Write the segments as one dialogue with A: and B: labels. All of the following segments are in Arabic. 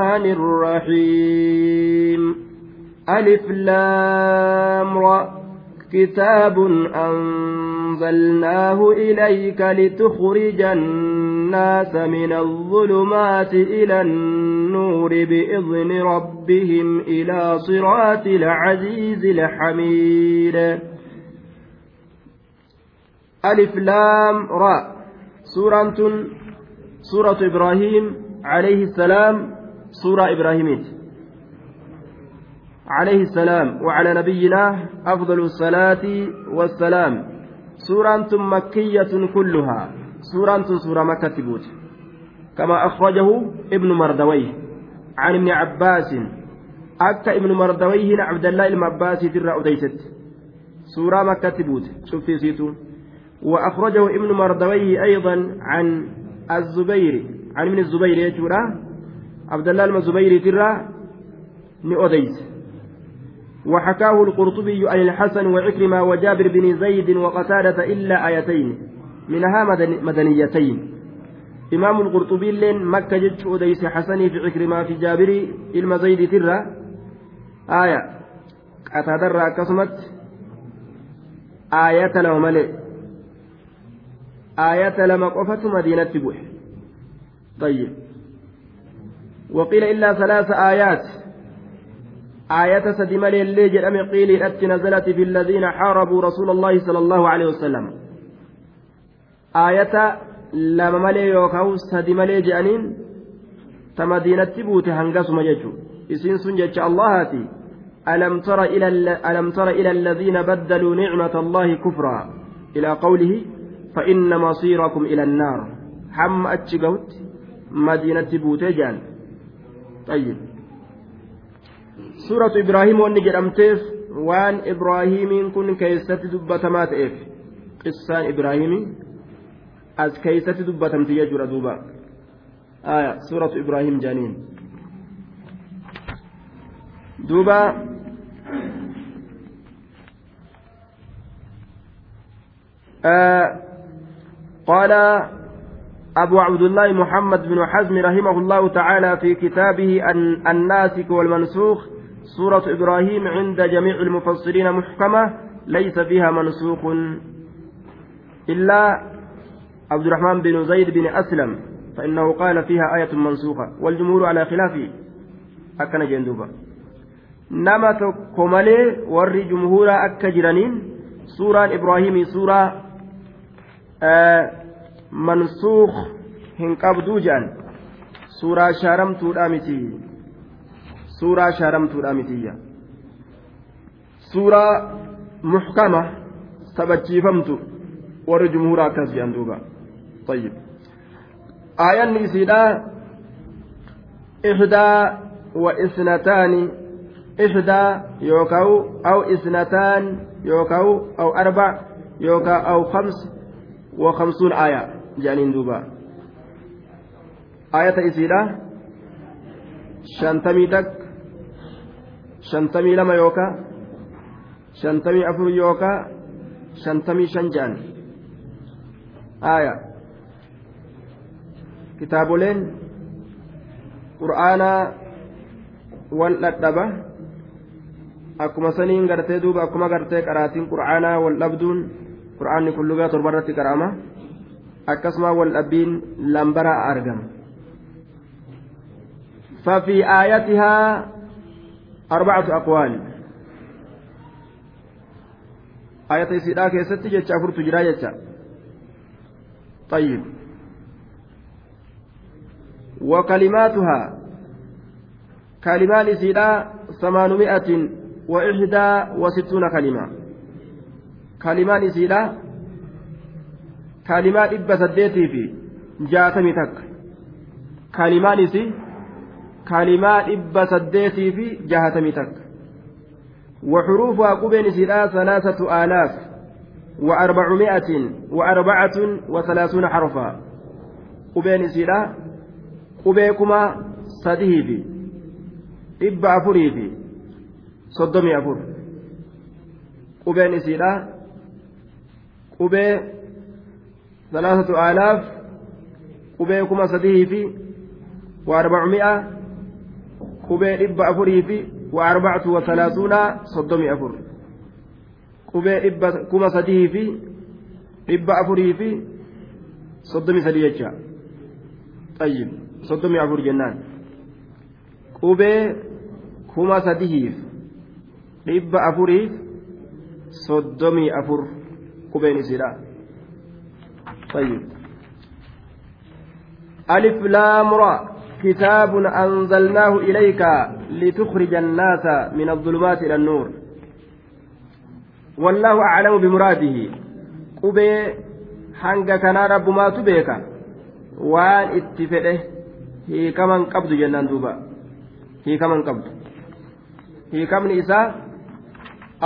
A: الرحمن الرحيم. ألف لام را. كتاب أنزلناه إليك لتخرج الناس من الظلمات إلى النور بإذن ربهم إلى صراط العزيز الحميد. ألف لام را. سورة سورة إبراهيم عليه السلام. سورة إبراهيميت عليه السلام وعلى نبينا أفضل الصلاة والسلام. سورة مكية كلها. سورة سورة مكة تبوت. كما أخرجه ابن مردويه. عن ابن عباس. أكا ابن مردويه عبد الله المعباس ترى أديست سورة مكة تبوت. شوف في سيتو. وأخرجه ابن مردويه أيضا عن الزبير. عن ابن الزبير يجورا عبد الله الزبير ترى نؤديس وحكاه القرطبي عن الحسن وعكرمة وجابر بن زيد وقتادة إلا آيتين منها مدنيتين. إمام القرطبي لين مكة جتش أديس حسني في عكرمة في جابر إلما زيد ترى. آية. قتادة كسمت آية ملئ آية لما قفت مدينة بوح. طيب. وقيل إلا ثلاث آيات. آية سدمل اللي جرم قيل أت نزلت في الذين حاربوا رسول الله صلى الله عليه وسلم. آية لما ملي يوكاو سدمل جأنين. تمدينة بوت هنقص مججو. إسين سنجج اللهاتي. ألم تر إلى ألم تر إلى الذين بدلوا نعمة الله كفرا. إلى قوله فإن مصيركم إلى النار. حم أتشقوت. مدينة بوتجان طيب. سورة إبراهيم وأن جرمتيف وان إبراهيم كن كيست دبتمات إف قصان إبراهيم أز كيست دبتمت يجر دوبا. آية سورة إبراهيم جانين. دوبا. آه قال أبو عبد الله محمد بن حزم رحمه الله تعالى في كتابه الناسك والمنسوخ سورة إبراهيم عند جميع المفسرين محكمة ليس فيها منسوخ. إلا عبد الرحمن بن زيد بن أسلم فإنه قال فيها آية منسوخة. والجمهور على خلافه أكن جندوبا نما كمالي ور جمهور أكجرانين سورة إبراهيم سورة qabduu jedhan suuraa shaaramtuudha miti suuraa shaaramtuudha mitiyya suuraa muxkama sabachiifamtu warri jumhuura akkas jedhan duuba طيب آيان نسيدا إحدى وإثنتان إحدى يوكاو أو إثنتان يوكاو أو أربع يوكاو أو خمس وخمسون آية جانين دوبا آية إسيرة شانتمي تك شانتمي لما يوكا شانتمي أفر يوكا شانتمي شنجان آية kitaaboleen qur'aanaa wal dhadhaba akkuma saniin gartee duuba akkuma gartee qaraatiin qur'aanaa wal dhabduun qur'aanni kun lugaa torba irratti qara'ama akkasuma wal dhabbiin lambara argama. ففي آياتها أربعة أقوال آية سيدا كيست جتشا فرت جرا طيب وكلماتها كلمات سيدا ثمانمائة وإحدى وستون كلمة كلمات سيدا كلمات إبا سديتي في جاتمي تك كلمات سي كلمات إبا سديتي في جاتمي تك وحروفها قبين سيدا ثلاثة آلاف وأربعمائة وأربعة وثلاثون حرفا قبين سيدا qubeekuma sadihii fi dhibba afurii fi soddomii afur qubeen isiidha qubee ثلاثة آلاف قبيكما سديه في وأربعمائة قبي إب أفره في وأربعة وثلاثون صدم أفر قبي إب كما سديه في إب أفره في صدم سديجة طيب صدم أفر جنان قبي كما سديه إب أفره صدم أفر قبي نسيرا طيب ألف لام را كتاب أنزلناه إليك لتخرج الناس من الظلمات إلى النور والله أعلم بمراده قبي hanga kanaa rabbumaatu beeka waan itti fedhe hiikaman qabdu jennaan duuba hiikaman qabdu hiikamni isaa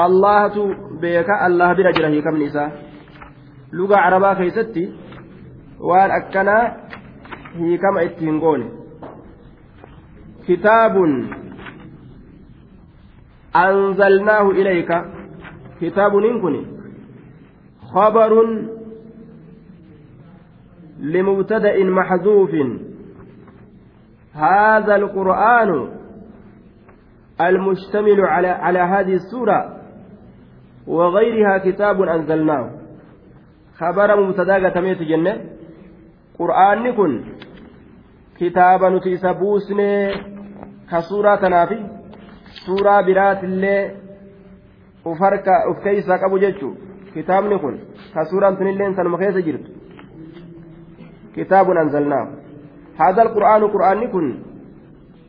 A: allahatu beeka allah bira jira hiikamni isaa lugaa carabaa keeysatti waan akkanaa hiikama itti hin goone kitaabun anzalnaahu ilayka kitaabuniin kun khabarun لمبتدأ محذوف هذا القرآن المشتمل على على هذه السورة وغيرها كتاب أنزلناه خبر مبتدأ تميت جنة قرآن كن كتابا نتيس بوسني كسورة تنافي سورة برات الله وفرك وفكيسا كابو جيتشو كتابني كن كسورة تنلين سنمخيس جرت كتاب أنزلناه هذا القرآن قرآن كن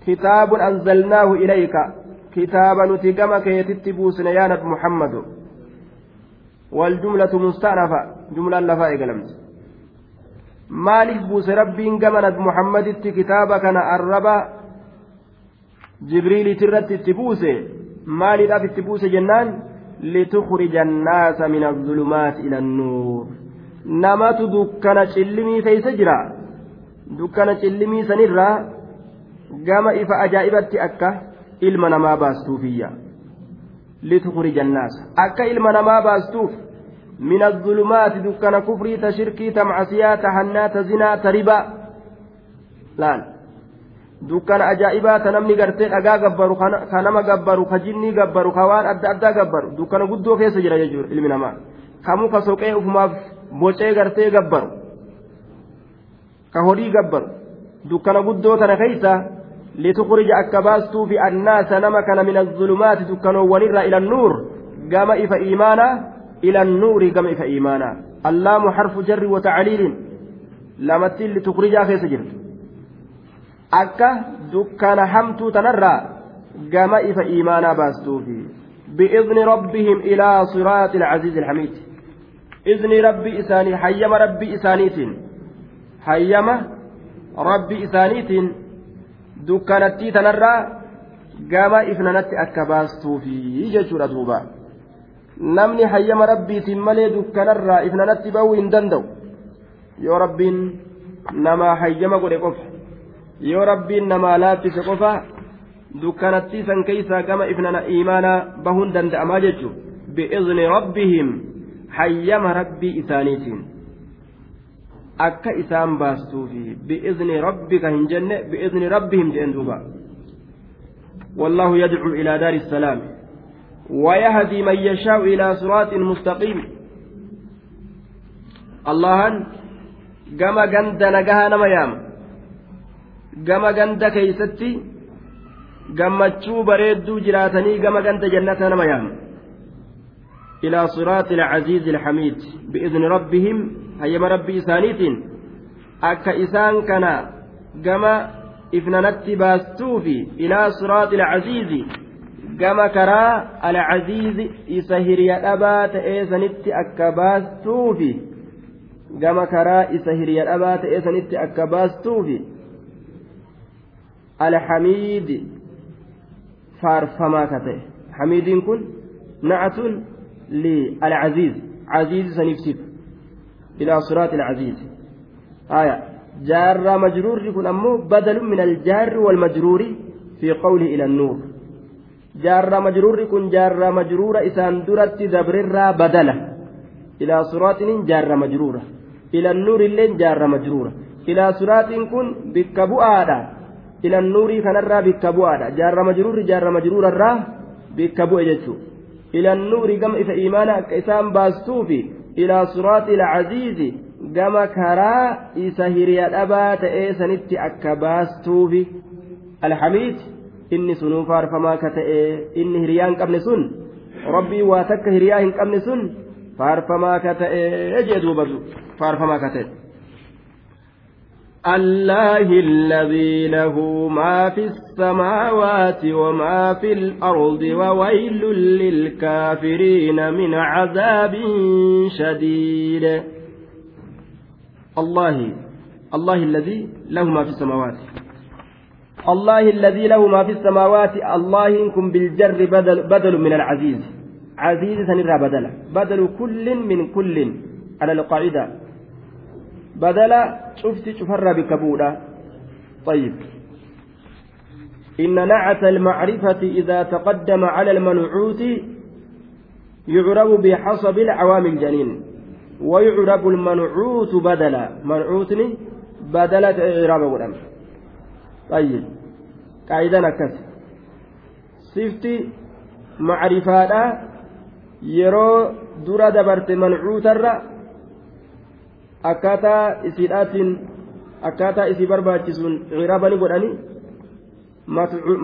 A: كتاب أنزلناه إليك كتابا نتيجما كي تتبوسن يا نبي محمد والجملة مستأنفة جملة لفاء قلمت buuse rabbiin gama nabi muhammaditti kitaaba kana arraba jibriilitirratti itti buuse maaliidhaaf itti buuse jennaan litukhrija annaasa min azulumaati ila annuur namatu dukkana cillimii keeysa jira dukkana cillimii sanirraa gama ifa ajaa'ibatti akka ilma namaa baastuufiyya litukhrija annaasa akka ilma namaa baastuuf من الظلمات دكان كفري تشركي تمعسيا تهنا تزنا تربا لأن دكان أجائبا تنمني قرتين أقا قبرو كنما قبرو كجني قبرو كوان أدى أدى قبرو دكان قدو كيس جرى يجور علمنا ما كمو كسوكي أفما gartee gabbaru ka horii gabbaru dukkana guddoo tana keeysa litukrija akka baastuufi annaasa nama kana min azulumaati dukkanoowwanirraa ila nuur gama ifa iimaanaa nuuri gama ifa iimaanaa allaamu harfu jarri wa tacliilin lamattiin litukrijaa keessa jirtu akka dukkana hamtuu tanarraa gama ifa iimaanaa baastuufi بإذن ربهم إلى صراط العزيز الحميد izni rabbi isaanii hayyama rabbi isaaniitiin hayyama rabbi isaaniitiin dukkanattii tanarraa gama ifnanatti akka baastuufi jechuudha duuba namni hayyama rabbiitiin malee dukkanarraa ifnanatti ba'uu hin danda'u yoo rabbiin namaa hayyama godhe qofa yoo rabbiin namaa laaffise qofa dukkanattii san keeysaa gama ifnana imaanaa bahuun danda'amaa jechuudha bi'izni rabbihim hayyama rabbii isaaniitiin akka isaan baastuufi bi'izni rabbika hin jenne bi'izni rabbihim jedhen duuba والله يدعو إلى دار السلام ويهدي من يشاء إلى صراط مستقيم. الله قام قند نجاها نميام قام قند كيستي. قمتشو بريدو جراتني قام قند جنة نميام إلى صراط العزيز الحميد. بإذن ربهم هيما ربي إسانيت أكا إسان كان كما إفنانت باستوفي إلى صراط العزيز كما كرا العزيز إسهريا أبات إيسانت أكا باستوفي كما كرا إسهريا أبات إيسانت أكا باستوفي الحميد فارفما كته حميد كن نعت للعزيز عزيز سنفسف إلى صراط العزيز آية جار مجرور يكون أمه بدل من الجار والمجرور في قوله إلى النور جار مجرور يكون جار مجرور إسان درت دبرر بدله إلى صراط جار مجرورة إلى النور اللين جار مجرورة إلى صراط كن بك بؤادا ila nuurii kanarraa bikka bu'aadha jaarra majruurri jaarra majruurarraa bikka bu'e jechuudha ila nuurii gama ifa imaana akka isaan baastuufi ilaa suraati ilcaziizi gama karaa isa hiriya dhabaa ta'ee sanitti akka baastuufi alhamiid inni sunuu faarfamaa ka ta'e inni hiriyaa hin qabne sun rabbii waa takka hiriyaa hin qabne sun faarfamaa ka ta'e jee duuba faarfamaa ka ta'e. الله الذي له ما في السماوات وما في الأرض وويل للكافرين من عذاب شديد الله الله الذي له ما في السماوات الله الذي له ما في السماوات الله إنكم بالجر بدل, بدل من العزيز. عزيز سنرى بدل بدل كل من كل. على القاعدة. بدل شفت شفر بكبودا طيب. إن نعت المعرفة إذا تقدم على المنعوت يعرب بحسب العوامل الجنين. ويعرب المنعوت بدلا. منعوتني بدلة إعراب طيب. qaayidaan akkasi. Sifti macrifaadha. Yeroo dura dabarte mancuutarra akkaataa isiidhaatiin akkaataa isii barbaachisuun ciraaba ni godhani.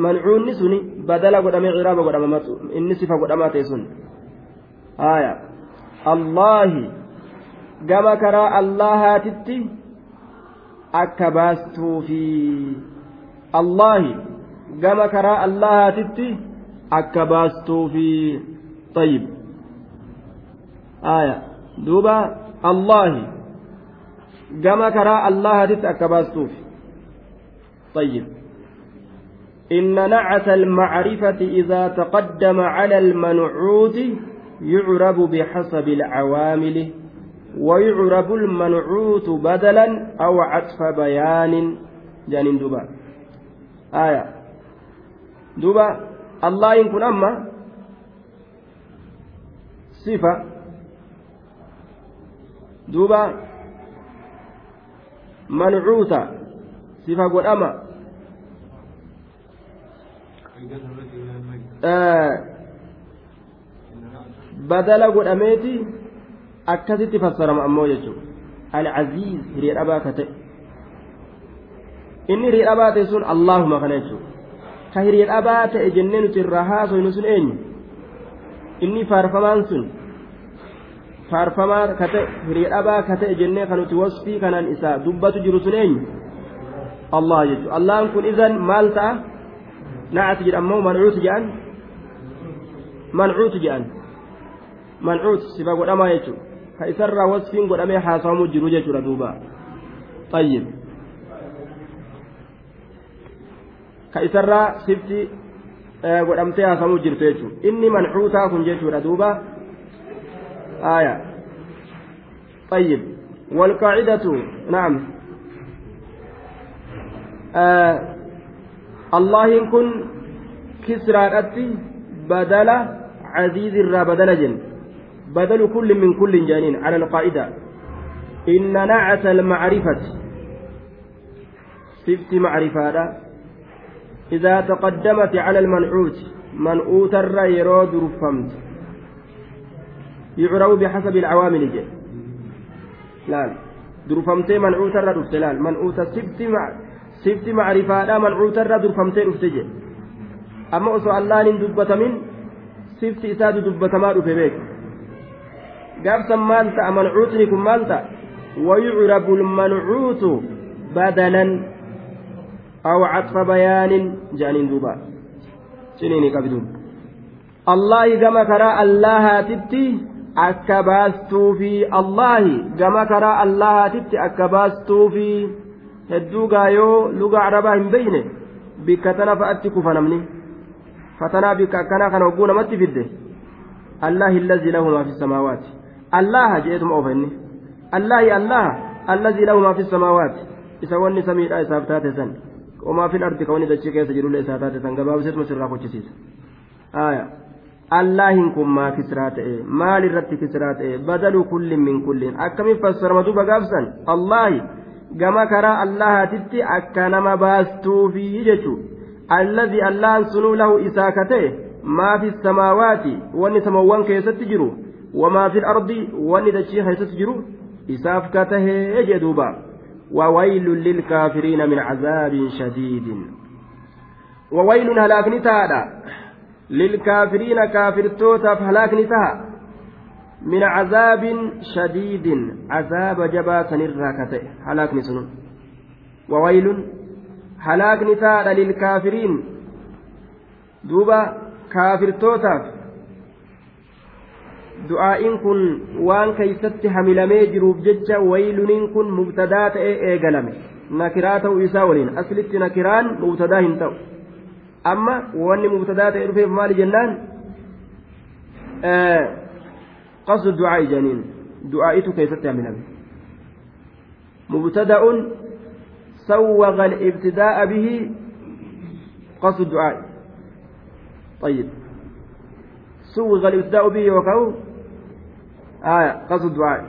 A: Mancuunni suni badala godhamee ciraaba godhama. Inni sifa godhamaa ta'e sun. Haaya. Allaahi gama karaa allaahaatitti akka baastuufi allaahi gama karaa allahaatitti akka baastuufi طيب آية دوبا الله karaa allahatitti akka baastuuf طيب إن نعت المعرفة إذا تقدم على المنعوت يعرب بحسب العوامل ويعرب المنعوت بدلا أو عطف بيان جانين دوبا آية دوبا الله يكون أما صفة دوبا mancuuta sifa godhama badala godhameeti akkasitti fassarama ammoo jechuudha alcaziiz hiriya dhabaa ka ta'e inni hiriya dhabaa ta'e sun allaahuma kana jechuudha ka hiriyadhabaa ta'e jennee nuti irraa haasoynu sun eenyu? Inni faarfamaan sun. Faarfamaa ka ta'e hiriyadhabaa ka ta'e e jennee kan nuti wasfii kanaan isaa dubbatu jiru sun eenyu? Allah jechuudha allahan kun izan maal ta'a? Na'ati jedhamoo mancuuti jedhan mancuuti jedhan mancuuti sifa godhamaa jechuudha ka isarraa wasfiin godhamee haasawamuu jiru jechuudha duuba. Xayyib ka isarraa sifti godhamtee haasawamuu jirtu jechuudha inni mancuutaa kun jechuudha طيب. والقاعدة نعم. آه الله كن كسرى أتي بدل عزيز الرا بدل جن. بدل كل من كل جانين على القاعدة. إن نعت المعرفة. صفت معرفة إذا تقدمت على المنعوت منعوت الرا يرود رفمت. يعرب بحسب العوامل جي لا درفمتي منعوت الرا دفت لا منعوت سبت مع سبت معرفة لا منعوت الرا درفمتي دفت جي أما أسو الله دبت من سبت إساد دبت ما دفت بيك. قاب سمانتا منعوتني كن مانتا ويعرب المنعوت بدلا. أو عطف بيان جانين دوبا سنيني كبدون الله كما كرا الله تتي akka baastuufi allahi gama karaa allahatitti akka baastuufi hedduu gaayoo luga arabaa hin beyne bikka tana fa'atti kufa namni fatanaa bikka akkanaa kana hogguu namatti fidde allahi allazii lahu maa fi samaawaati allaha jeetuma oofenni allahi allaha allazii lahu maa fi samaawaati isa wanni samiidha isaaf taate san ardi ka wanni dachii keessa jirullee isaa taate san gabaabseetuma sirraa kochisiisa aayaa allahin kun maa kisraa ta'e maal irratti kisraa ta'e badalu kullin min kullin akkamiin fassarama duba gaafsan allahi gama karaa allahaatitti akka nama baastuufi jechu alladhi allahan sunuu lahu isaa ka ta'e maa fi samaawaati wanni samawwan keessatti jiru wamaa fi ardi wanni dachii keessatti jiru isaaf ka tahee jedhuuba وويل للكافرين من عذاب شديد. وويل هلاكني تادا للكافرين كافر توتا هلاكني تادا من عذاب شديد. عذاب جبا سنراكته هلاكني سنو وويل هلاكني تادا للكافرين. دوبا كافر توتاف. Du'aa'iin kun waan keeysatti hamilamee jiruuf jecha wayluniin kun mubtadaa ta'ee eegalame nakiraa ta'uu isaa waliin aslitti nakiraan mubtadaa hin ta'u amma wanni mubtadaa ta'e dhufeef maali jennaan qasdu du'aa'i janiin du'aa'itu keessatti hamilame mubtada'un سوغ الابتداء به قصد الدعاء طيب سوغ الابتداء به وكو آية قصد الدعاء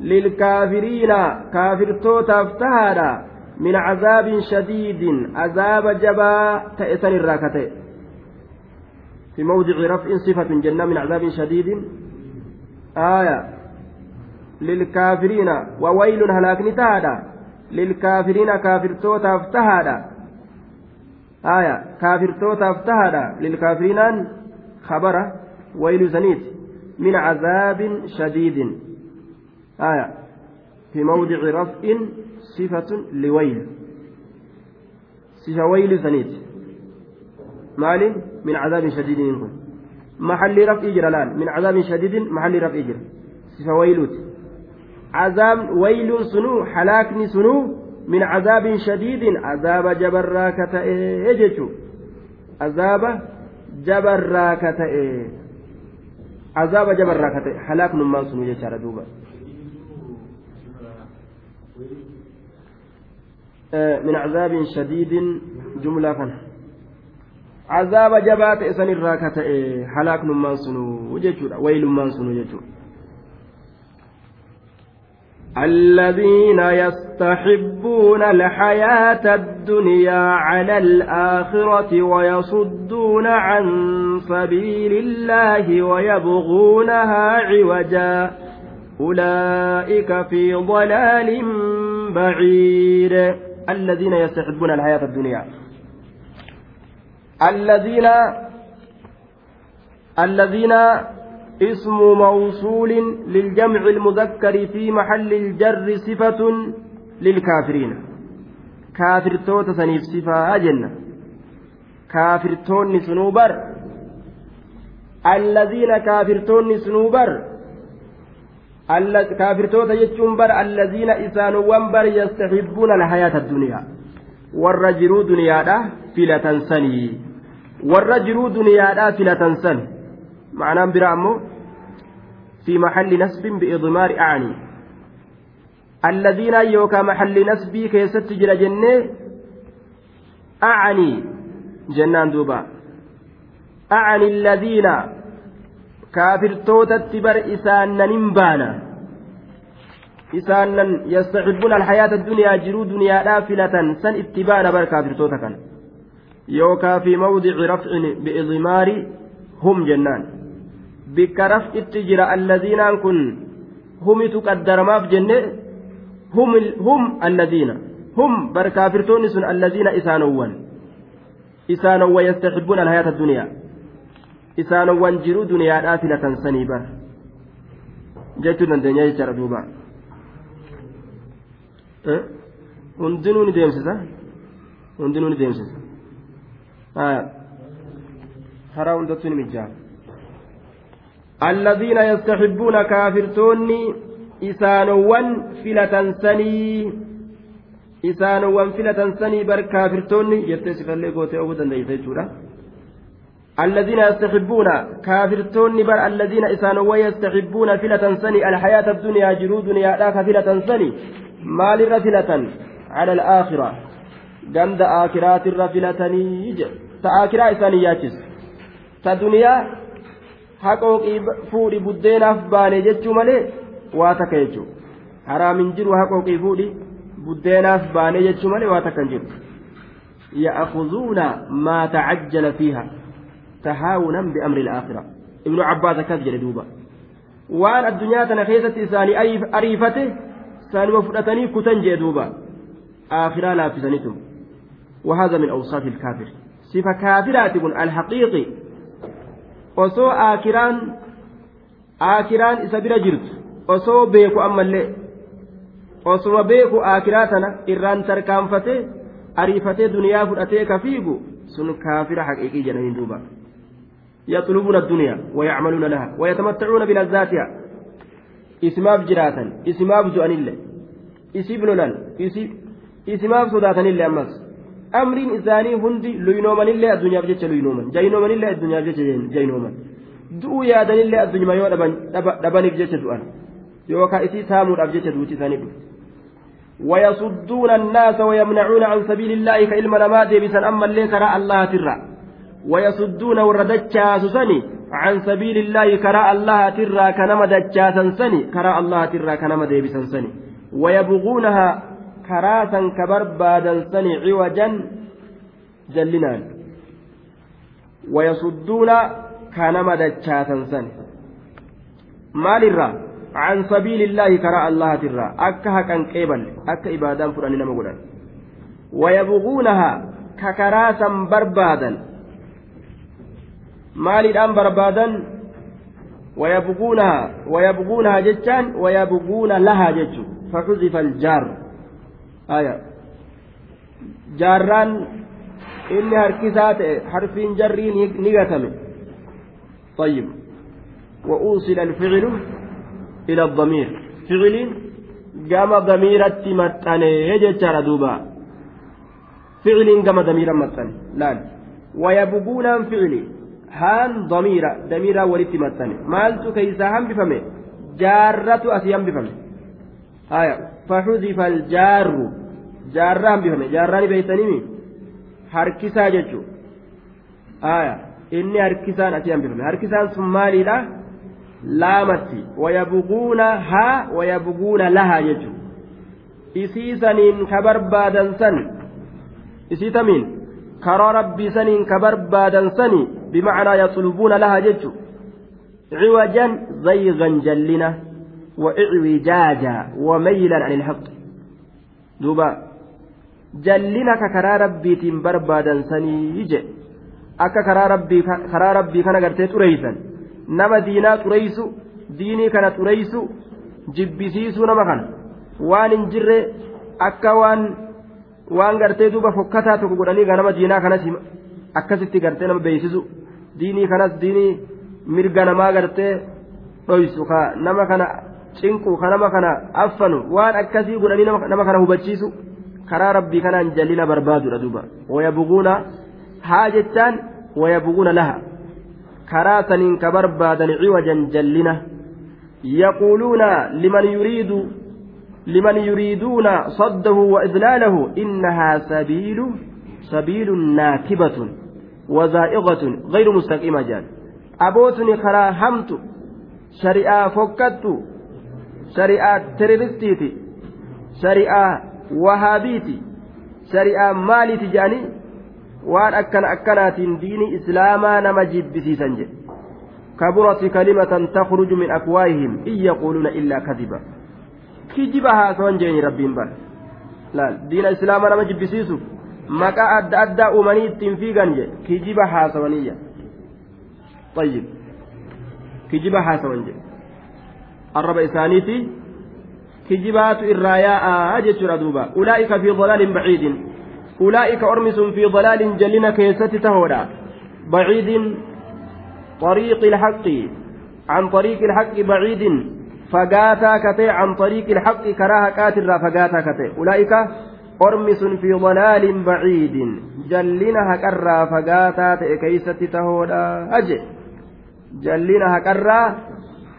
A: للكافرين كافر توتا من عذاب شديد عذاب جبا تأسن الراكتين في موضع رفع صفة جنة من عذاب شديد آية للكافرين وويل هلاك نتادا للكافرين كافر توتا افتهادا آية كافر توتا افتهادا للكافرين خبره ويل زنيت من عذاب شديد. آية. في موضع رفع صفة لويل. صفة ويل سنيد مال من عذاب شديد منكم. محل رفع جرلان من عذاب شديد محل رفع جر صفة ويلوت عذاب ويل سنو حلاكني سنو من عذاب شديد. عذاب جبراكة إيه عذاب جبراكة إيه. Azaaba jabarraa ka ta'e halaaknummaan sunu jechaadha duuba من عذاب شديد جملة كان عذاب جبات إسان الراكة حلاك نمان سنو وجيشورا ويل من سنو جيشورا الذين يستحبون الحياة الدنيا على الآخرة ويصدون عن سبيل الله ويبغونها عوجا. أولئك في ضلال بعيد. الذين يستحبون الحياة الدنيا. الذين الذين اسم موصول للجمع المذكر في محل الجر صفة للكافرين. كافر توت سنيف صفة جنة كافر تون سنوبر الذين كافر تون سنوبر كافر توت يتشنبر الذين إسانوان بر يستحبون الحياة الدنيا. والرجل دنيا فلة سني. والرجل دنيا فلة سني. معناه برامو في محل نسب بإضمار أعني الذين يوكا محل نسبي كيست جرى جنة أعني جنان دوبا أعني الذين كافر توتت بر إسان نمبانا إسان يستحبون الحياة الدنيا جرو دنيا نافلة سن اتبانا بر كافر توتا يوكا في موضع رفع بإضمار هم جنان bikka raf'itti jira allaziinaan kun humitu qaddaramaaf jenne hum allaziina hum bar kaafirtoonni sun allaziina isaanowwan isaanowwan yastaxibbuuna alhayaata addunyaa isaanowwan jiruu duniyaadhaa filatan sanii bar jechuu dandeenya jechaadha duuba hundinuu ni deemsisa hundinuu ni deemsisa haraa hundattuu ni mijjaa الذين يستحبون كافرتوني إسانوان فلة سني إسانوان فلة سني بر كافرتوني يتسف اللي قوتي أبدا ليتجورا الذين يستحبون كافرتوني بر الذين إسانوان يستحبون فلة سني الحياة الدنيا جرود دنيا ذاك فلة سني مال رفلة على الآخرة. جند آكرات الرفلة تآكرا إساني ياتس تدنيا haqooqii fuudhi buddeenaaf baane jechuu malee waa takka jechuudha haraamin jiru haqooqii fuudhi buddeenaaf baanee jechuu malee waa takkan jiru ya'akuzuuna maa tacajjala fiiha tahaawunan biamri ilaakhira ibnu cabbaas akkas jedhe duuba waan addunyaa tana keessatti isaanii ariifate saanuma fudhatanii kutan jee duuba aakhiraa laaffisanitum وهذا من أوصاف الكافر صفة كافرات الحقيقي osoo aakiraan aakiraan isa bira jirtu osoo beeku ammallee osuma beeku aakiraa tana irraan tarkaanfatee ariifatee duniyaa fudhatee ka fiigu sun kaafira haqiiqii jedhanii duuba يطلبون الدنيا ويعملون لها ويتمتعون بلذاتها اسماف جراتا اسماف زؤن الله اسم لن اسماف صداتا هندي لينوما الله الدنيا بجتش لينوما جينوما الله الدنيا بجتش جينوما du'uu yaadanillee addunyuma yoo dhabaniif jecha du'an. Yookaan isii saamuudhaaf jecha duuti isaanii dhufe ويصدون الناس ويمنعون عن سبيل الله كإلما لما ديبسا أما اللي كراء الله ترى ويصدون وردتشا سسني عن سبيل الله كراء الله ترى كنما دتشا سنسني كراء الله ترى كنما ديبسا سني ويبغونها كراسا كبربادا سني عوجا جلنان ويصدون kanama dachaasan san maalirraa sabiilillaahi karaa allahatirraa akka haqan qeeballe akka ibaadaan fudhanii nama godhan wayabguunahaa ka karaa san barbaadan maaliidhaan barbaadan wayabguunahaa wayabguunahaa jechaan wayabguuna lahaa jechu faxuzifa aljaar aya jaarraan inni harkisaa ta'e harfiin jarrii ni gatame طيب وأوصل الفعل إلى الضمير فعل قام ضميرة متني يجتر دوبا فعل قام ضميرا متني لا ويبقون فعل هان ضميرا ضميرا ولدت متني مالت كيسا هم بفمه جارة أسيام آية فحذف الجار جاران بفمه جاران بيتنمي harkisaa jechuun aayaa inni harkisaan asii hambifame harkisaan sun maaliidha laamatti wayabuguuna haa wayabuguuna lahaa jechuun isii saniin ka barbaadan san isii tamiin karaa rabbii saniin ka barbaadan sani bimacnaa yaxlubuuna lahaa jechuun ciwajan zaygan jallina وإعوجاجا وميلا عن الحق دوبا جلنا ككرا ربي تنبربادا سني يجي akka karaa rabbii kana gartee xureeysan nama diinaa xureysu diinii kana xureysu jibbisiisuu nama kana waan hin jirre akka waan waan gartee duuba fokkataa tokko godhanii nama diinaa kanas akkasitti gartee nama beeysisu diinii kanas diinii mirga namaa gartee dhoysu ka nama kana cinqu ka nama kana affanu waan akkasii godhanii nama kana hubachiisu karaa rabbii kanaan jallina barbaadudha duuba wayabuguuna haa jechaan wayabuguuna laha karaa saniin ka barbaadan ciwajan jallina yaquuluuna liman yuriidu yuriiduuna saddahu wa idlaalahu innahaa sabiilu sabiilun naakibatun wazaa'iqatun gayru mustaqiima jaan abootuni karaa hamtu shari'aa fokkattu teroristiiti shari'aa wahaabiiti shari'aa maaliiti jedhanii waan akkana akkanaatiin diinii islaamaa nama jibbisiisan jedhe كبرت كلمة تخرج من أفواههم إن يقولون إلا كذبا. كجبها سوان جيني ربين بل لا دين الإسلام أنا مجب بسيسو مكا أدى أدى أمني التنفيقا كجبها سوانية. طيب. كجبها الربع إسانيتي كجبات الراياء أجت ردوبا أولئك في ضلال بعيد أولئك أرمس في ضلال جلنا كيست تهودا بعيد طريق الحق عن طريق الحق بعيد فقاتا كتي عن طريق الحق كراها كاتر فقاتا كتي أولئك أرمس في ضلال بعيد جلنا هكرا فقاتا كيست تهودا أجي جلنا هكرا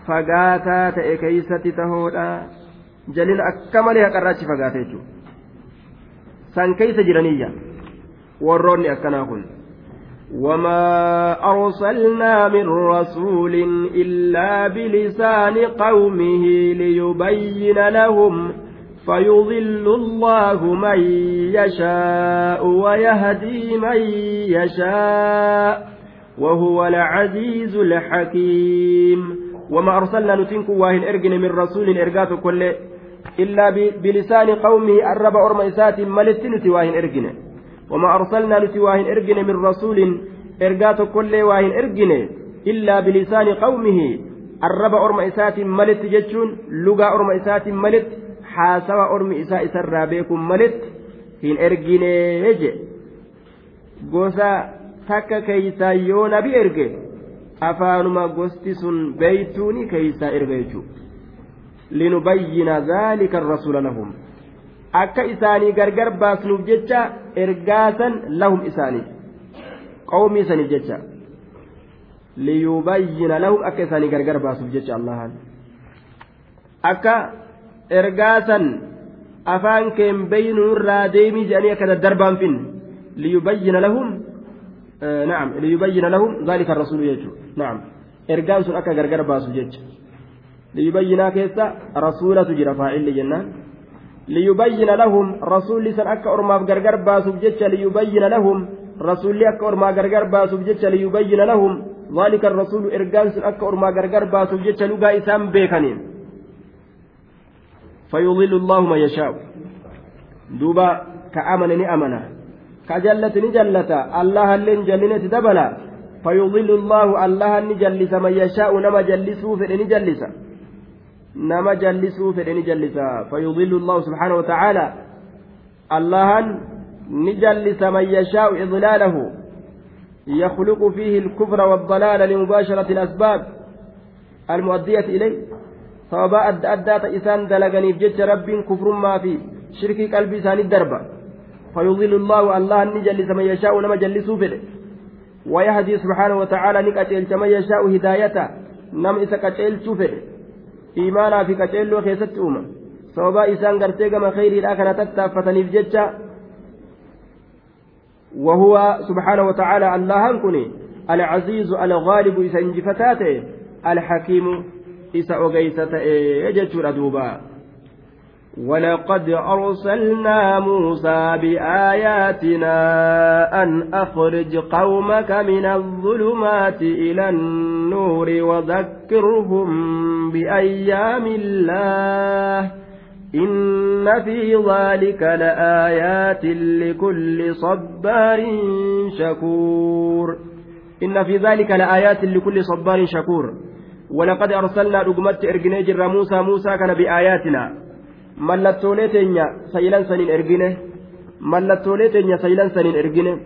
A: فقاتا كيست تهودا جلنا أكمل هكرا فقاتا يجو san keeysa jiraniyya warroonni akkanaa kun. وما أرسلنا من رسول إلا بلسان قومه ليبين لهم فيضل الله من يشاء ويهدي من يشاء وهو العزيز الحكيم وما أرسلنا نتنك واهن إرجن من رسول إرجات كل إلا بلسان قومه الرب أرم إسات ملت نتواهن إرجن وما أرسلنا نتواهن إرجن من رسول إرجات كل واهن إرجن إلا بلسان قومه الرب أرم إسات ملت جتشون لغة أرم إسات ملت ormi isaa isarraa beekun malitti hin erginee je gosa takka keeysaa yoo nabi erge afaanuma gosti sun beeytuuni keeysaa erga jechuudha. Linubayyina zaalika rasuula lahum. Akka isaanii gargar baasnuuf jecha ergaasan lahum isaaniif qawmii isaniif jecha. Liyubayyina lahum akka isaanii gargar baasuuf jecha allahan. Akka ergaasan afaan keen beeynuurraa deemii jedhanii akka daddarbaan finne liyubayyina lahum na'am liyubayyina lahum zaalika rasuulu jechuudha na'am ergaan sun akka gargar baasu jecha liyubayyinaa keessa rasuulatu jira faa'illi jennaan liyubayyina lahum rasuulli san akka ormaaf gargar baasuuf jecha liyubayyina lahum rasuulli akka ormaa gargar baasuuf jecha liyubayyina lahum zaalika rasuulu ergaan sun akka ormaa gargar baasuuf jecha lugaa isaan beekaniin فيضل الله من يشاء دوبا كأمن أمنا كجلة نجلة. الله اللي جلنة دبلا فيضل الله الله نجلس من يشاء نما جلسه في نجلس. نما جلسه في نجلس. فيضل الله سبحانه وتعالى. الله نجلس من يشاء إضلاله. يخلق فيه الكفر والضلال لمباشرة الأسباب المؤدية إليه. sababaa adda addaa ta isaan dalaganiif jecha rabbiin kufrummaa fi shirkii qalbii isaanii darba fayudilu llaahu allahan ni jallisa man yashaa'u nama jallisuu fedhe ويهدي سبحانه وتعالى نكتيل كما يشاء هدايته نم إسا كتيل فدhe إيمانا في كتيل وخيست أمة سوابا إسان قرتي كما خيري الآخرة تتافتني في جتة وهو سبحانه وتعالى الله كني العزيز الغالب إسان جفتاته الحكيم isa ogeysa ta'e jechuudha duuba ولقد أرسلنا موسى بآياتنا أن أخرج قومك من الظلمات إلى النور وذكرهم بأيام الله إن في ذلك لآيات لكل صبار شكور إن في ذلك لآيات لكل صبار شكور ولقد أرسلنا رقمت إرجني جر موسى موسى كان بآياتنا ملتولي تنيا سيلان سنين إرجنه ملتولي تنيا سيلان سنين إرجنه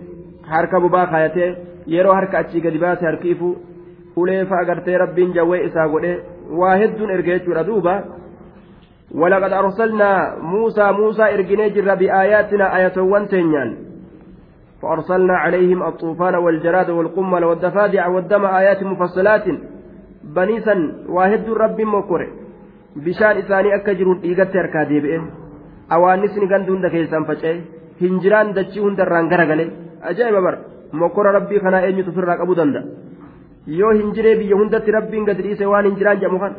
A: harka bubaa kaayatee yeroo harka achii gadi baase harkiifu uleefa agartee rabbiin jawwee isaa godhe waa hedduun erge jechuudha duuba. ولقد أرسلنا موسى موسى إرجني جر بآياتنا آياتوان تنيان فأرسلنا عليهم الطوفان والجراد والقمل والضفادع والدم آيات مفصلات waa hedduun rabbiin mokkore bishaan isaanii akka jiruun dhiigatti harkaa deebi'e awaannisni gandi hunda keessaan faca'e hinjiraan dachii hundarraan garagale ajaa'iba bar mokkora rabbii kanaa eenyutu ofirraa qabuu danda'a yoo hinjiree biyya hundatti rabbiin gadi dhiise waan hinjiraan jedhamu kan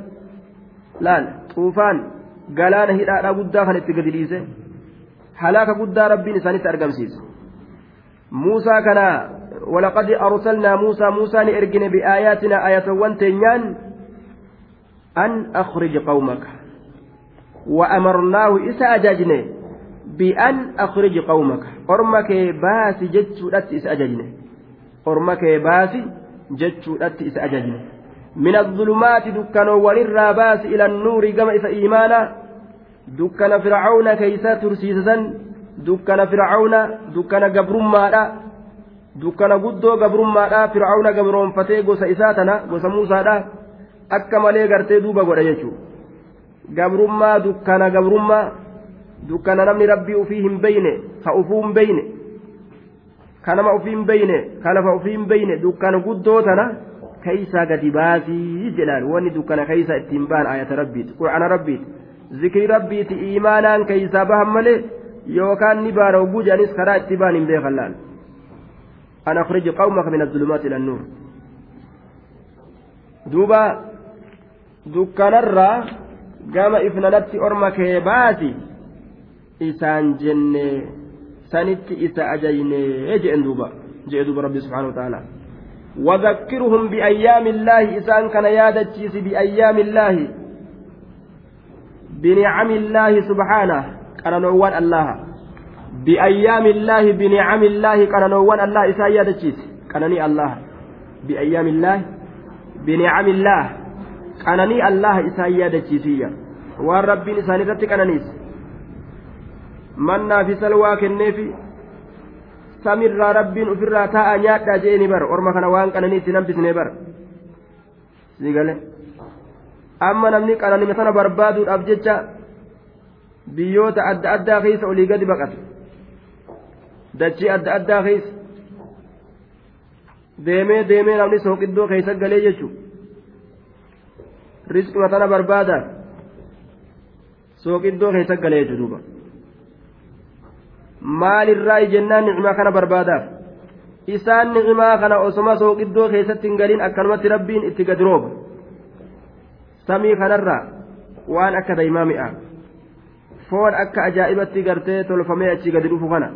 A: laal xuufaan galaana hidhaadhaa guddaa kan itti gadi dhiise halaaka guddaa rabbiin isaanitti argamsiise muusaa kanaa ولقد أرسلنا موسى موسى لإرجن بآياتنا آية وانتنيان أن أخرج قومك. وأمرناه إسا أجاجني بأن أخرج قومك. أرمك باسي جتشو لت إسا أجاجني. أرمك باسي جتشو لت إسا أجاجني. من الظلمات دكان ونرى باس إلى النور كما إسا إيمانا. دكان فرعون كيسا ترسيسا دكان فرعون دكان قبرما dukkana guddoo gabrummaadhaa fir'aawna gabroonfatee gosa isaa tana gosa muusaadhaa akka malee gartee duuba godha jechuudha gabrummaa dukkana gabrummaa dukkana namni rabbii ufii hin beyne ka ufuu hin beyne ka nama ufii hin beyne ka lafa ufii hin beyne dukkana guddoo tana keeysaa gadi baasii jedhaan wanni dukkana keeysaa ittiin ba'an ayata rabbiiti qur'aana rabbiiti zikrii rabbiiti iimaanaan keeysaa bahan malee yookaan ni baara oguu jedhanis karaa itti ba'an hin beekan laal. أخرج قومك من الظلمات إلى النور دوبا dukkanarraa gama ifnanatti orma kee baasi isaan jenne sanitti isa ajaynee jeen duuba jee duuba rabbi subhaanahu ta'ala وذكرهم بأيام الله إسان كان يادتشيس بأيام الله بنعم الله سبحانه كان نوان الله بأيام الله بنعم الله كان نوان الله إسان يادتشيس كانني الله بأيام الله بنعم الله qananii allaha isaan yaadachiisiyya waan rabbiin isaan irratti qananiise mannaa fi salwaa kenneefi samirraa rabbiin ofirraa taa'a nyaadhaa jee ni bar orma kana waan qananii itti nambisnee bar sigale amma namni qananime sana barbaaduudhaaf jecha biyyoota adda addaa keessa olii gadi baqata dachii adda addaa keessa. Deemee deemee namni sooqiddoo keessa galee jechuudha. Riskima sana barbaadaa. sooqiddoo keessa galee duuba maalirraa jennaan nicmaa kana barbaadaaf isaan nicmaa kana osoma sooqiddoo keessatti hin galin akkanumatti rabbiin itti gadi rooba samii kanarraa waan akka daa'imaa mi'a foon akka ajaa'ibatti gartee tolfamee achi gadi dhufu kana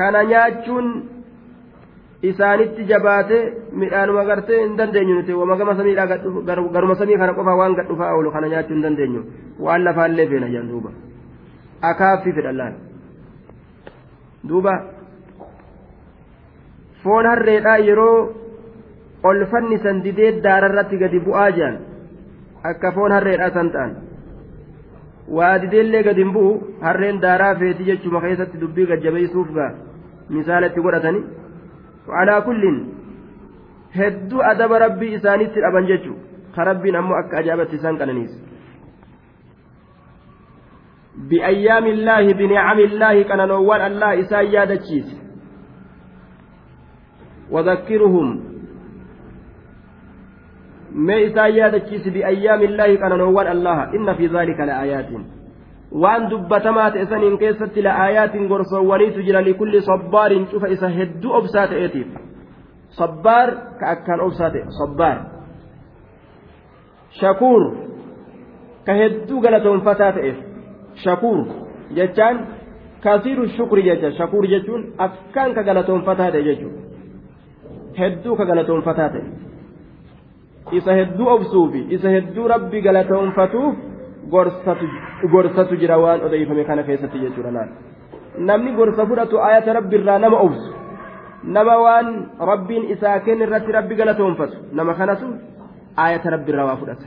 A: kana nyaachuun isaanitti jabaate midhaanuma gartee hin dandeenyu nuti. Wama gama samiidhaa garuma samii kana qofa waan gad dhufaa oolu kana nyaachuu hin dandeenyu. Waan lafaallee feena jedhan duuba. Akaaffii fedhallaan duuba. Foon harreedhaa yeroo ol fannisan didee daararratti gadi bu'aa jedhan akka foon harreedhaa san ta'an. Waa dideellee gadi hin bu'u harreen daaraa feeti jechuma keessatti dubbii gajjabeessuuf gaa misaalatti godhatanii. وعلى كل hedduu adaba rabbii isaanitti dhaban jechuun ka rabbiin ammoo akka qananiis bi'ayyaami illaahi binicami illaahi qananoowwan allah isaan yaadachiise وذكرهم ما إسان يادتشيس بأيام الله قننوان الله إن في ذلك لآيات waan dubbatamaa ta'e saniin keessatti la'aayaatiin gorsoowwaniitu jira likulli sabbaariin cufa isa hedduu obsaa ta'eetiif sabbaar ka akkaan obsaa ta'e sabbaar shakuur ka hedduu galatoonfataa ta'eef shakuur jechaan kasiiru shukri jecha shakuur jechuun akkaan ka galatoonfataa ta'e jechuudha hedduu ka galatoonfataa ta'e isa hedduu obsuufi isa hedduu rabbi galatoonfatuuf gorsatu jira waan odeeffame kana keessatti jechuudha laal namni gorsa fudhatu ayata rabbiirraa nama obsu nama waan rabbiin isaa kenna irratti rabbi galatoonfatu nama kanatu ayata rabbiirraa waa fudhata.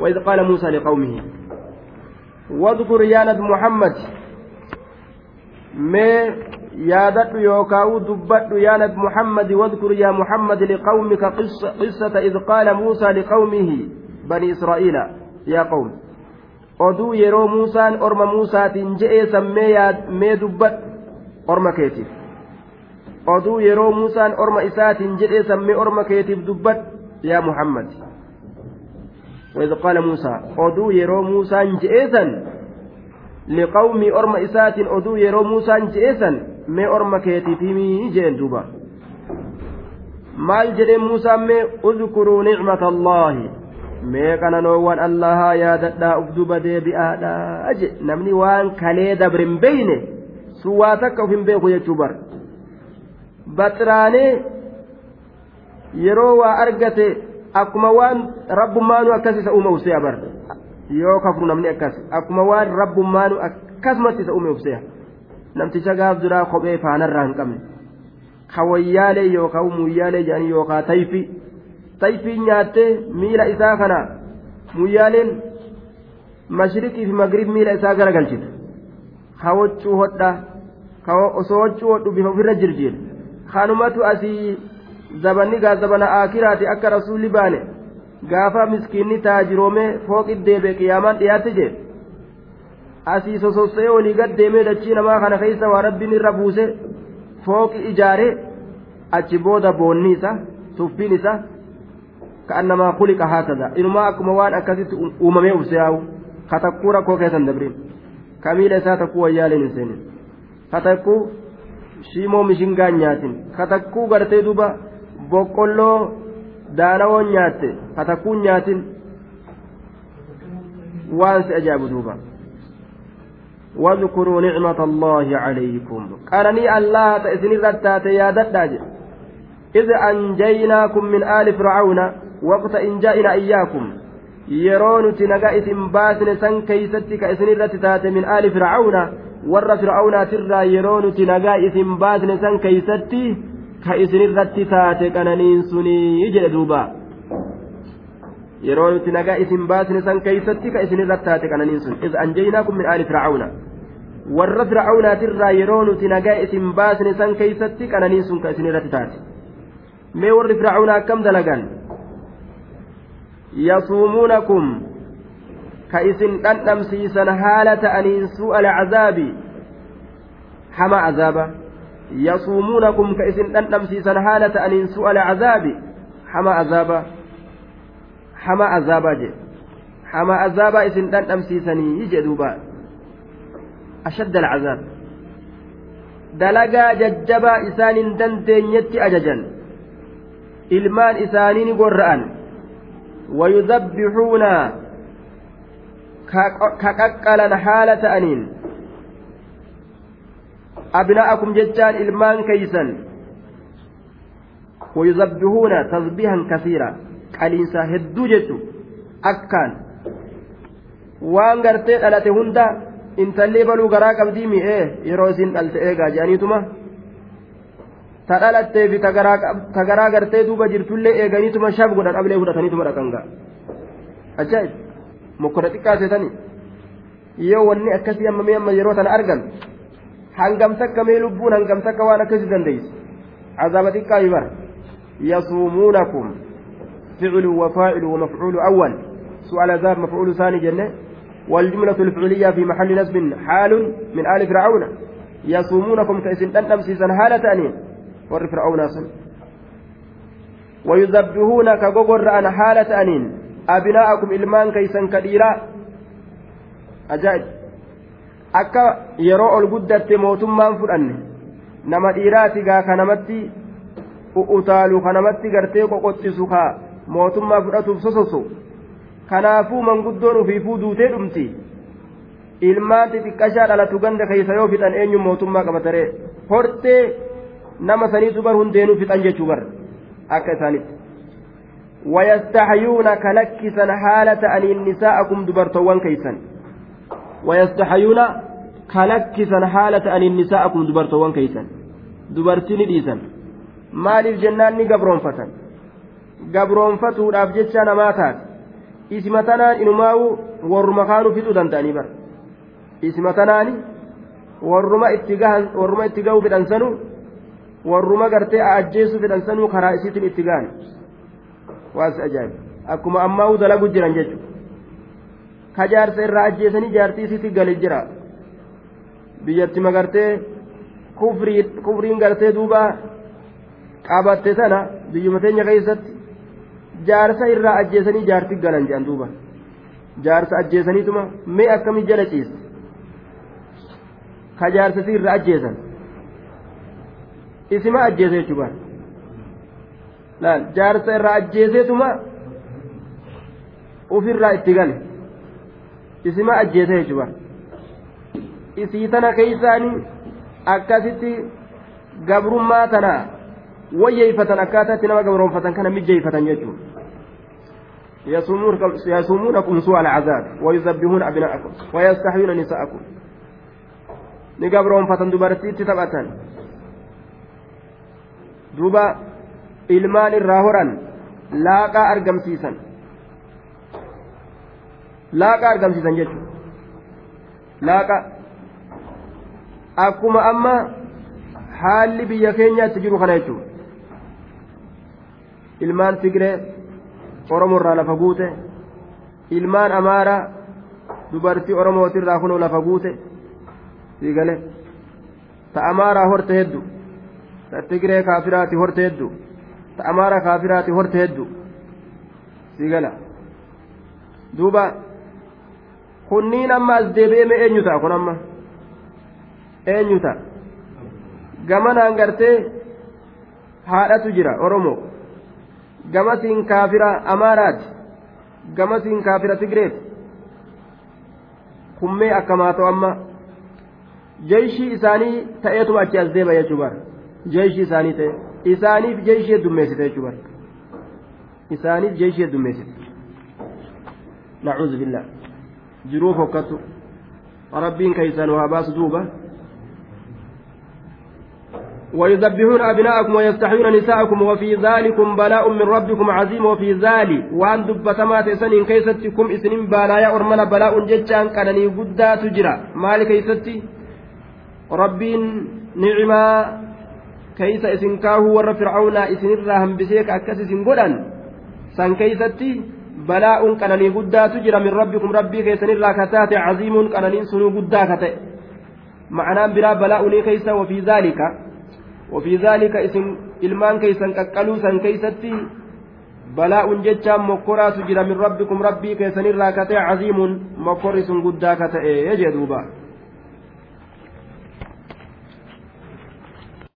A: وإذ قال موسى لقومه واذكر يا نبي محمد ما يادت يوكاو دبت يا نبي محمد واذكر يا محمد لقومك قصة, قصة إذ قال موسى لقومه بني إسرائيل يا قوم oduu yeroo muusaan orma muusaatiin je'ee sammee mee dubbat orma keetiif oduu yeroo muusaan orma isaatiin jedhee sammee orma keetiif dubbat yaa muhammad وإذ قال موسى أدو يرو موسى جئسا لقوم أرم إسات أدو يرو موسى جئسا ما أرم كيتي في جين دوبا maal jedhee muusaan mee udkuruu nicmata allaahi mee qananoowwan allahaa yaadadhaa uf duba deebi'aadhaa je namni waan kalee dabre hin beyne sun waa takka uf hin beeku jechuu bar baxiraanee yeroo waa argate akkuma waan rabbummaanu akkas isa uume ufsee abar yoo kafru namni akkas akkuma waan rabbummaanu akkasumatti isa uume ufsee namticha gaaf duraa kophee faanarraa hin qabne kawayyaalee yookaan muyyaalee jedhanii yookaan tayfii tayfii nyaattee miila isaa kana muyyaaleen mashriqii fi magrib miila isaa garagalchite kawochuu hodhaa osoo hochuu hodhu bifa ofirra jirjiire kanumatu asii zabanni gaa zabana akiraati akka rasuulli baane gaafa miskiinni taajiroomee fooqi deebe qiyaamaan dhiyaatte jee asii sosossee olii gad deemee dachii namaa kana keessa waa rabbiin irra buuse fooqi ijaare achi booda boonni isa tuffiin isa ka'annamaa kuliqa haakada inumaa akkuma waan akkasitti uumamee ufse yaa'u katakkuu rakkoo keessan dabrin kamiila isaa takkuu wayyaaleen hin seenin katakkuu shiimoo mishingaan nyaatin katakkuu gartee duuba boqqolloo daanawoon nyaatte katakkuun nyaatin waan si ajaa'ibu duuba. واذكروا نعمة الله عليكم قالني الله تأسني الرتات يا دداج إذ أنجيناكم من آل فرعون وقت إن جاءنا إياكم يرون تنقى إثم باسن سن كيستك إسني الرتات من آل فرعون ور فرعون ترى يرون تنقى إثم باسن سن كيستي كإسني الرتات كننين سني يجل دوبا yeroo nuti nagaa isin baasne san keeysatti ka isin irratti taate qananiin sun iz anjaynaakum min aali fircauna warra fircaunaatirraa yeroo nuti nagaa isin baasne san keeysatti qananiin sun ka isin irratti taate mee warri fircauna akkam dalagan yasuumuunakum ka isin dhandhamsiisan haala ta'aniin su'a alcazaabi hama azaaba yasuumuunakum ka isin dhandhamsiisan haala ta'aniin su'a alcazaabi hama azaaba hama azaabaa jedhe hama azaabaa isin dhandhamsiisanii jedhuuba ashadda alcazaab dalagaa jajjabaa isaan hin dandeenyetti ajajan ilmaan isaanii ni gorra'an wayudabbixuuna ka qaqqalan haala ta'aniin abna'akum jechaan ilmaan keeysan wayudabbixuuna tasbiihan kasiira qaliinsa hedduu jechu akkaan waan gartee dhalate hunda intallee baluu garaa qabdii mi'ee yeroo isin dhalte eegaa jedhaniituma ta dhalattee fi ta garaa gartee duuba jirtullee eeganiituma shab godhan ablee fudhataniituma dhaqanga ajaa'ib mokkota xiqqaasetanii yoo wanni akkasii amma mee amma yeroo tana argan hangam takka mee lubbuun hangam takka waan akkasii dandeessi. Azaaba xiqqaa hibar yasuumuunakum فعل وفاعل ومفعول أول سؤال ذاب مفعول ثاني جنة والجملة الفعلية في محل نسب حال من آل فرعون يصومونكم كإسن أنمسيسا حالة أنين ور فرعون أصلا ويذبحون كغغر أن حالة أنين أبناءكم إلمان كيسا كديرا أجائب akka yeroo ol guddatte mootummaan fudhanne nama dhiiraati gaa kanamatti utaalu kanamatti gartee qoqoxisu kaa mootummaa fudhatuuf sososu kanaafuu manguddoon ufiifuu duutee dhumti ilmaan xixiqqashaa dhalatu ganda keessa yoo fixan eenyu mootummaa qabataree hortee nama saniitu bar hundeenuu fixan jechuu bar akka isaanitti ويستحيون كلكسا حالة أن نساءكم دبرتوان كيسا ويستحيون kalakkisan haala ta'aniin nisa'akum dubartoowwan keeysan. Dubartii ni dhiisan. Maaliif jennaan ni gabroonfatan? Gabroonfatuudhaaf jecha namaa taate. Isima tanaan inumaawu warruma kaanuu fixuu danda'anii bara. Isima tanaani warruma itti gahan warruma itti gahuu fidhansanuu warruma gartee ajjeesuu fidhansanuu karaa isiitiin itti gahan waas ajaa'iba. Akkuma ammaa dalagu jiran jechuudha. Kajaarsa irraa ajjeesanii jaartii isiitti galee jira. Biyyatti magartee kufriin gartee duuba qabatte sana biyyuma teenya keessatti jaarsa irraa ajjeesanii jaarti galan jedhan duuba. Jaarsa ajjeesaniituma mee akkamii jala ciiste? Ka jaarsasi irraa ajjeesan. Isima ajjeese jechuudha. Laal jaarsa irraa ajjeeseetuma ufirraa itti gale. Isima ajjeese jechuudha isii tana keeysaanii akkasitti gabrummaa tanaa wayyeeyfatan akkaataatti nama gabroonfatan kana mijjeeyfatan jechuudha يصومونكم سوء العذاب ويذبحون أبناءكم ويستحيون نساءكم نقبرون فتن دبرتي تتبعتن duuba ilmaan irraa horan laaqaa argamsiisan laaqaa argamsiisan jechuudha laaqa akkuma amma haalli biyya keenyaatti jiru kana jechuudha ilmaan tigree oromoorraa lafa guute ilmaan amaara dubartii oromootirraa kunoo lafa guute sii galee ta amaaraa horte heddu ta tigiree kaafiraati horte heddu ta amaara kaafiraati horte heddu sii gala duuba kunniin amma as deebi'ee eenyu ta'a kun amma eenyu ta'a gamanaan gartee haadhatu jira oromoo gamasiin kaafira amaaraati gamasiin kaafira tigireeti kummee akkamaa ta'u amma jeeshii isaanii ta'eetuma achi as deema jechuu bara jeeshii isaanii ta'e isaaniif jeeshii heddummeessite jechuu bara isaaniif jeeshii heddummeessite nacuudhu billaa hokkatu rabbiin keeysaan waa baasu duuba ويذبحون أبناءكم ويستحيون نساءكم وفي ذلكم بلاء من ربكم عظيم وفي ذلك وأن دبتما تسنين كيستكم إسنين بالايا أرمنا بلاء ججان كانني قدا تجرى. مال كيستي ربين نعما كيس إسن كاهو ور فرعون إسن الراهم بسيك أكس إسن قدن. سان كيستي؟ بلاء كانني قدا تجرى من ربكم. ربي كيسن الراكتات عظيم كانني سنو قدا كتئ معناه بلا بلاء كيس وفي ذلك. وفي ذلك اسم san keeysatti balaa'un jechaan mokkoraatu jira min rabbikum rabbii keessanirraa katee caziimun mokkorri sun guddaa ka ta'e jee duuba